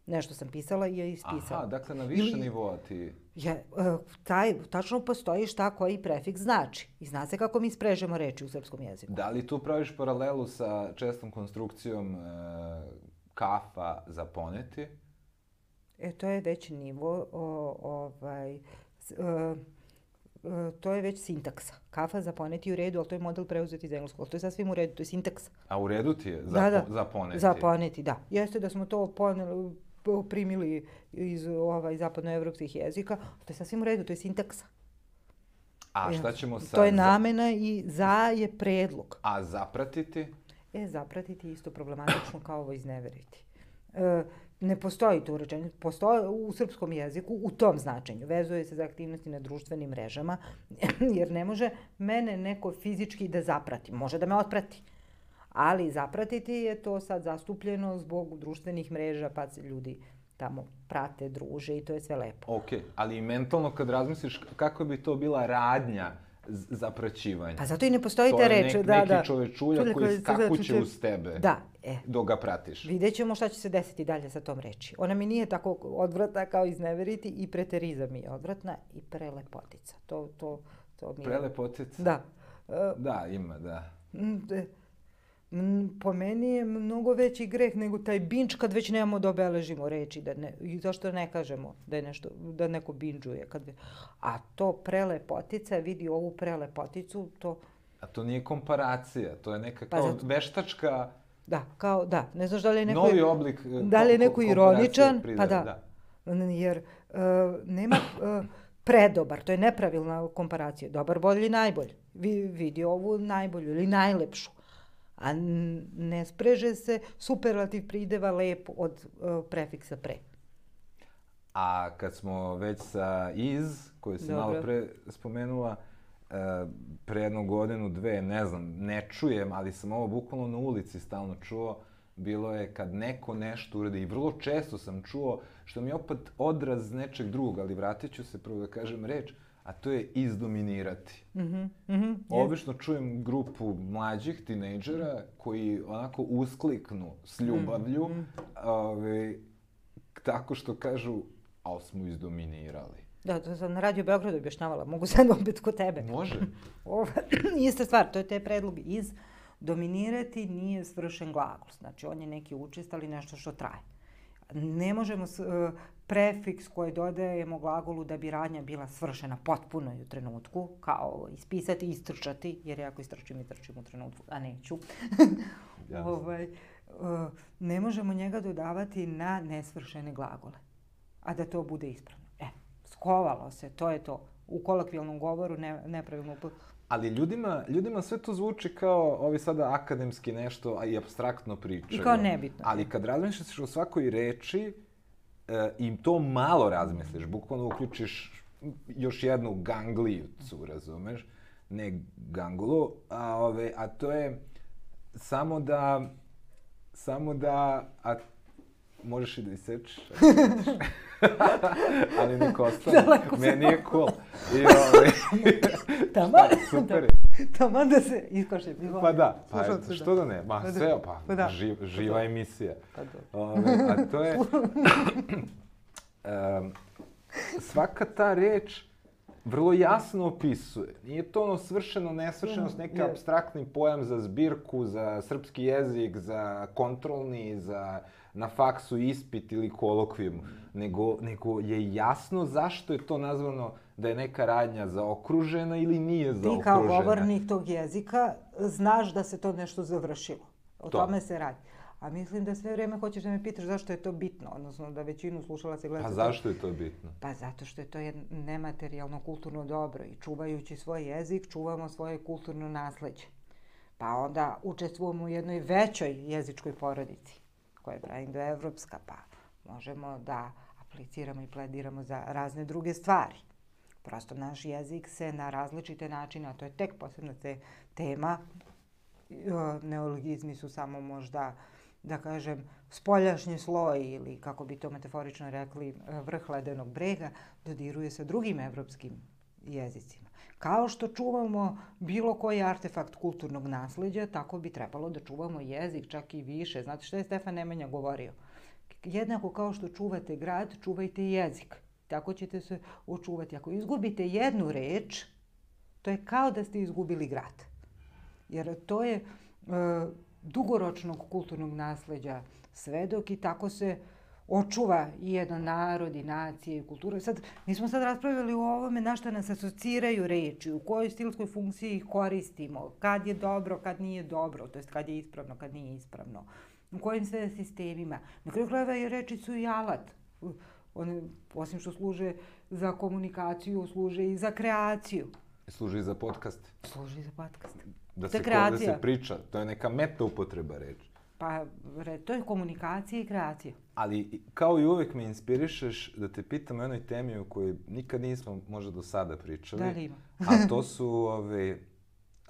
Nešto sam pisala i je ispisala. Aha, dakle na više Ili, nivoa ti... Ja, uh, taj, tačno postoji šta koji prefiks znači. I zna se kako mi sprežemo reči u srpskom jeziku. Da li tu praviš paralelu sa čestom konstrukcijom uh, kafa za poneti? E, to je već nivo, o, ovaj, o, o, to je već sintaksa. Kafa za poneti u redu, ali to je model preuzet iz engleskog. To je sasvim u redu, to je sintaksa. A u redu ti je za, da, da. za poneti? Za poneti, da. Jeste da smo to poneli, primili iz ovaj, zapadnoevropskih jezika, to je sasvim u redu, to je sintaksa. A šta ćemo sa... To je namena i za je predlog. A zapratiti? E, zapratiti isto problematično kao ovo izneveriti. E, ne postoji tu rečenica, postoji u srpskom jeziku u tom značenju. Vezuje se za aktivnosti na društvenim mrežama, jer ne može mene neko fizički da zaprati. Može da me otprati. Ali zapratiti je to sad zastupljeno zbog društvenih mreža, pa ljudi tamo prate, druže i to je sve lepo. Ok, ali mentalno kad razmisliš kako bi to bila radnja zapraćivanja. Pa zato i ne postoji te reči. To da, je neki da. čovečulja koji skakuće uz tebe. Da, e. Dok ga pratiš. Vidjet ćemo šta će se desiti dalje sa tom reči. Ona mi nije tako odvratna kao izneveriti i preterizam mi je odvratna i prelepotica. To, to, to mi je... Prelepotica? Da. Uh, da, ima, da. De, po meni je mnogo veći greh nego taj binč kad već nemamo da obeležimo reči da ne, i zašto ne kažemo da je nešto da neko binđuje kad a to prelepotica vidi ovu prelepoticu to a to nije komparacija to je neka pa kao zato, veštačka da kao da ne znaš da li je neko novi oblik da li je neko ironičan pa da, da. jer uh, nema uh, predobar, to je nepravilna komparacija. Dobar, bolji, najbolji. Vi, vidi ovu najbolju ili najlepšu a ne spreže se superlativ prideva lep od uh, prefiksa pre. A kad smo već sa iz, koju si Dobro. malo pre spomenula, uh, pre jednu godinu, dve, ne znam, ne čujem, ali sam ovo bukvalno na ulici stalno čuo, bilo je kad neko nešto uradi i vrlo često sam čuo, što mi je opet odraz nečeg drugog, ali vratit ću se prvo da kažem reč, a to je izdominirati. Mm -hmm, mm -hmm, Obično čujem grupu mlađih tinejdžera koji onako uskliknu s ljubavlju, mm -hmm. ove, tako što kažu, ali smo izdominirali. Da, to sam na Radio Beogradu objašnjavala, mogu sad opet kod tebe. Može. Ova, ista stvar, to je te predlog iz dominirati nije svršen glagol. Znači, on je neki učestali nešto što traje. Ne možemo prefiks koji dodajemo glagolu da bi radnja bila svršena potpuno u trenutku, kao ispisati i istrčati, jer ja ako istrčim, istrčim u trenutku, a neću. ovaj, uh, ne možemo njega dodavati na nesvršene glagole, a da to bude ispravno. E, skovalo se, to je to. U kolokvijalnom govoru ne, nepravilno Ali ljudima, ljudima sve to zvuči kao ovi sada akademski nešto, a i abstraktno pričaju. I kao nebitno. Ali kad razmišljaš o svakoj reči, e, i to malo razmisliš, bukvalno uključiš još jednu ganglijucu, razumeš? Ne gangulu, a, ove, a to je samo da, samo da, a možeš i da isečeš. ali niko ostane. Daleko Meni je cool. I, ovaj, Taman, super je. taman da se iskošem. Pa da, pa Slušalce, da. što da ne, ma Pa da. sve, pa, Pa da. živ, živa emisija. Pa dobro. Ove, a to je... Em, svaka ta reč vrlo jasno opisuje. Nije to ono svršeno, nesvršeno, Mhm, neki je. abstraktni pojam za zbirku, za srpski jezik, za kontrolni, za na faksu ispit ili kolokvijum, nego, nego je jasno zašto je to nazvano da je neka radnja zaokružena ili nije Ti zaokružena. kao govornik tog jezika znaš da se to nešto završilo. O To. tome se radi. A mislim da sve vreme hoćeš da me pitaš zašto je to bitno, odnosno da većinu slušalaca gleda... Pa zašto je to bitno? Pa zato što je to jedno nematerijalno kulturno dobro i čuvajući svoj jezik čuvamo svoje kulturno nasleđe. Pa onda učestvujemo u jednoj većoj jezičkoj porodici koja je praindoevropska, pa možemo da apliciramo i plediramo za razne druge stvari. Prosto naš jezik se na različite načine, a to je tek posebna te, tema, neologizmi su samo možda, da kažem, spoljašnji sloj ili, kako bi to metaforično rekli, vrh ledenog brega, dodiruje sa drugim evropskim jezicima. Kao što čuvamo bilo koji artefakt kulturnog nasleđa, tako bi trebalo da čuvamo jezik čak i više. Znate što je Stefan Nemanja govorio? Jednako kao što čuvate grad, čuvajte jezik. Tako ćete se očuvati. Ako izgubite jednu reč, to je kao da ste izgubili grad. Jer to je e, dugoročnog kulturnog nasleđa svedok i tako se očuva i jedan narod i nacije i kultura. Sad, mi smo sad raspravljali o ovome na šta nas asociraju reči, u kojoj stilskoj funkciji ih koristimo, kad je dobro, kad nije dobro, to jest kad je ispravno, kad nije ispravno, u kojim sve sistemima. Na kraju krajeva i reči su i alat. One, osim što služe za komunikaciju, služe i za kreaciju. Služi za podcast. Služi za podcast. Da To se, da se priča. To je neka meta upotreba reči. Pa, re, to je komunikacija i kreacija. Ali kao i uvek me inspirišeš da te pitam o jednoj temi o kojoj nikad nismo možda do sada pričali. Da li ima? a to su ove,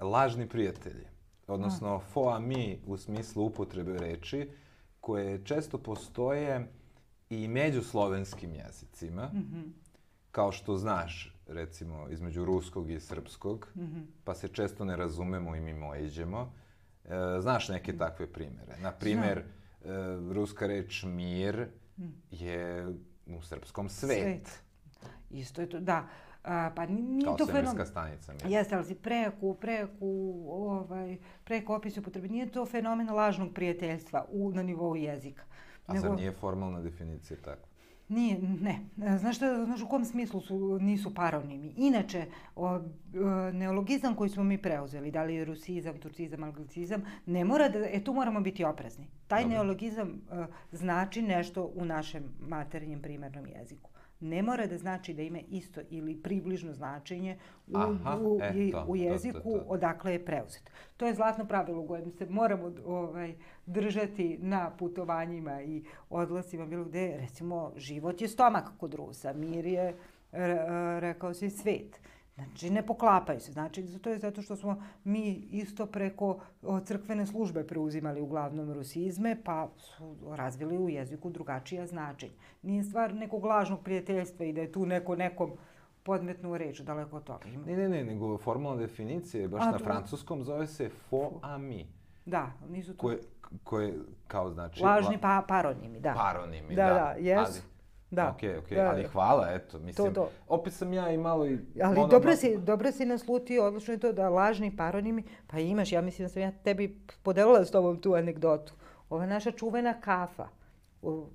lažni prijatelji. Odnosno faux ami u smislu upotrebe reči koje često postoje i među slovenskim jezicima. Mhm. Kao što znaš, recimo, između ruskog i srpskog, Mhm. pa se često ne razumemo i mimoiđemo. E, znaš neke takve primere. Na primer, e, ruska reč mir je u srpskom svet. Svet. Isto je to, da. A, pa ni- nije Kao to svemirska fenomen. stanica. mir. Jeste, ali si preku, preku, ovaj, preko opisa upotrebe. Nije to fenomen lažnog prijateljstva u, na nivou jezika. A zar nije formalna definicija takva? Nije, ne. Znaš, šta, znaš u kom smislu su, nisu paronimi? Inače, o, e, neologizam koji smo mi preuzeli, da li je rusizam, turcizam, anglicizam, ne mora da, e tu moramo biti oprezni. Taj Dobro. neologizam e, znači nešto u našem materinjem primarnom jeziku. Ne mora da znači da ima isto ili približno značenje u, Aha, u, e, to, u to, to, jeziku to. odakle je preuzet. To je zlatno pravilo u kojem se moramo ovaj, držati na putovanjima i odlasima bilo gde. Recimo, život je stomak kod Rusa, mir je, re- rekao si, svet. Znači, ne poklapaju se. Znači, to je zato što smo mi isto preko crkvene službe preuzimali uglavnom rusizme, pa su razvili u jeziku drugačija značenja. Nije stvar nekog lažnog prijateljstva i da je tu neko nekom podmetnu reč, daleko od toga. Ne, ne, ne, nego formalna definicija je baš A, na to- francuskom zove se faux ami, da, nisu to koje, koje kao znači... lažni la- pa, paronimi, da. Paronimi, Da, da. da, jesu. Da. Okej, okej, Da, ali da. hvala, eto, mislim, to. opet sam ja i malo i... Ali ono, dobro si, dobro si naslutio, odlično je to da lažni paronimi, pa imaš, ja mislim da sam ja tebi podelila s tobom tu anegdotu. Ova naša čuvena kafa, u,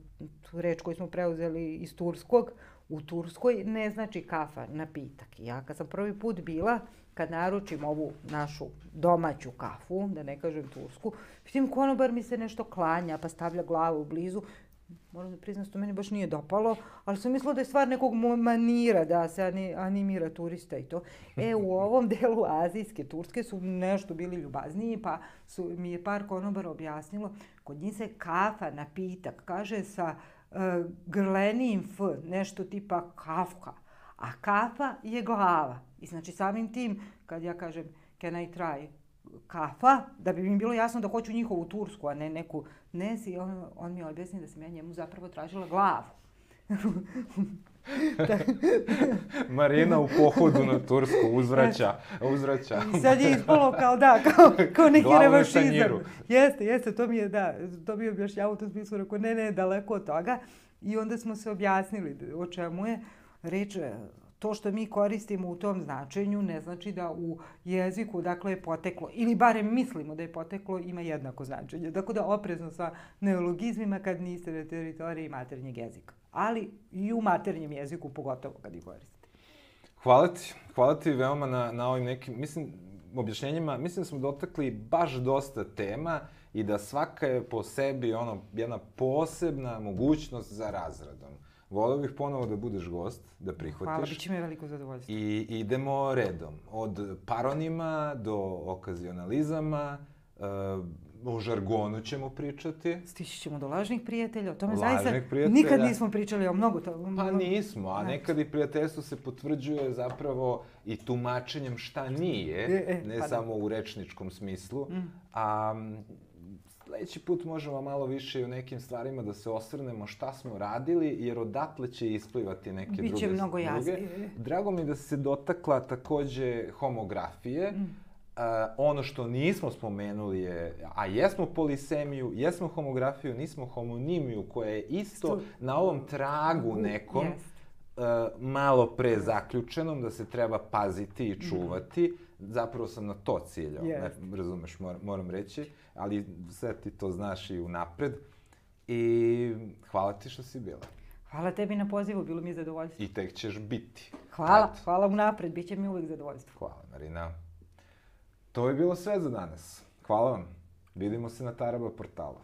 tu reč koju smo preuzeli iz Turskog, u Turskoj ne znači kafa, napitak. Ja kad sam prvi put bila, kad naručim ovu našu domaću kafu, da ne kažem tursku, vidim konobar mi se nešto klanja, pa stavlja glavu blizu. Moram da priznam da to meni baš nije dopalo, ali sam mislila da je stvar nekog manira da se ani, animira turista i to. E, u ovom delu azijske Turske su nešto bili ljubazniji, pa su, mi je par konobara objasnilo, kod njih se kafa, napitak, kaže sa uh, grlenijim f, nešto tipa kafka, a kafa je glava. I znači samim tim, kad ja kažem can I try kafa, da bi mi bilo jasno da hoću njihovu tursku, a ne neku nesi, on, on mi objasni da sam ja njemu zapravo tražila glavu. Marina u pohodu na Tursku uzvraća, uzvraća. I sad je ispalo kao da, kao, kao neki revanšizam. Jeste, jeste, to mi je, da, to mi je objašnjavao u tom smislu, rekao, ne, ne, daleko od toga. I onda smo se objasnili o čemu je reč, to što mi koristimo u tom značenju ne znači da u jeziku, dakle, je poteklo, ili barem mislimo da je poteklo, ima jednako značenje. Tako da oprezno sa neologizmima kad niste na teritoriji maternjeg jezika. Ali i u maternjem jeziku, pogotovo kad ih koristite. Hvala ti, hvala ti veoma na, na ovim nekim, mislim, objašnjenjima. Mislim da smo dotakli baš dosta tema i da svaka je po sebi ono, jedna posebna mogućnost za razradom. Voleo bih ponovo da budeš gost, da prihvatiš. Hvala, bit će mi veliko zadovoljstvo. I idemo redom. Od paronima do okazionalizama, uh, o žargonu ćemo pričati. Stići ćemo do lažnih prijatelja, o tome Lažnih zaista prijatelja. nikad nismo pričali o mnogo toga. Pa nismo, a Da. nekad i prijateljstvo se potvrđuje zapravo i tumačenjem šta nije, E, e, ne pa da. samo u rečničkom smislu. Mm. A sledeći put možemo malo više i o nekim stvarima da se osvrnemo šta smo radili, jer odatle će isplivati neke druge Biće mnogo jasnije. Drago mi da se dotakla takođe homografije. Mm. A, ono što nismo spomenuli je, a jesmo polisemiju, jesmo homografiju, nismo homonimiju, koja je isto na ovom tragu nekom, Jest. uh, malo pre zaključenom, da se treba paziti i čuvati. Zapravo sam na to ciljao, Jest. ne, razumeš, moram, moram reći, ali sve ti to znaš i unapred. I hvala ti što si bila. Hvala tebi na pozivu, bilo mi je zadovoljstvo. I tek ćeš biti. Hvala, Eto. hvala unapred, bit će mi uvek zadovoljstvo. Hvala, Marina. To je bilo sve za danas. Hvala vam. Vidimo se na Taraba portalu.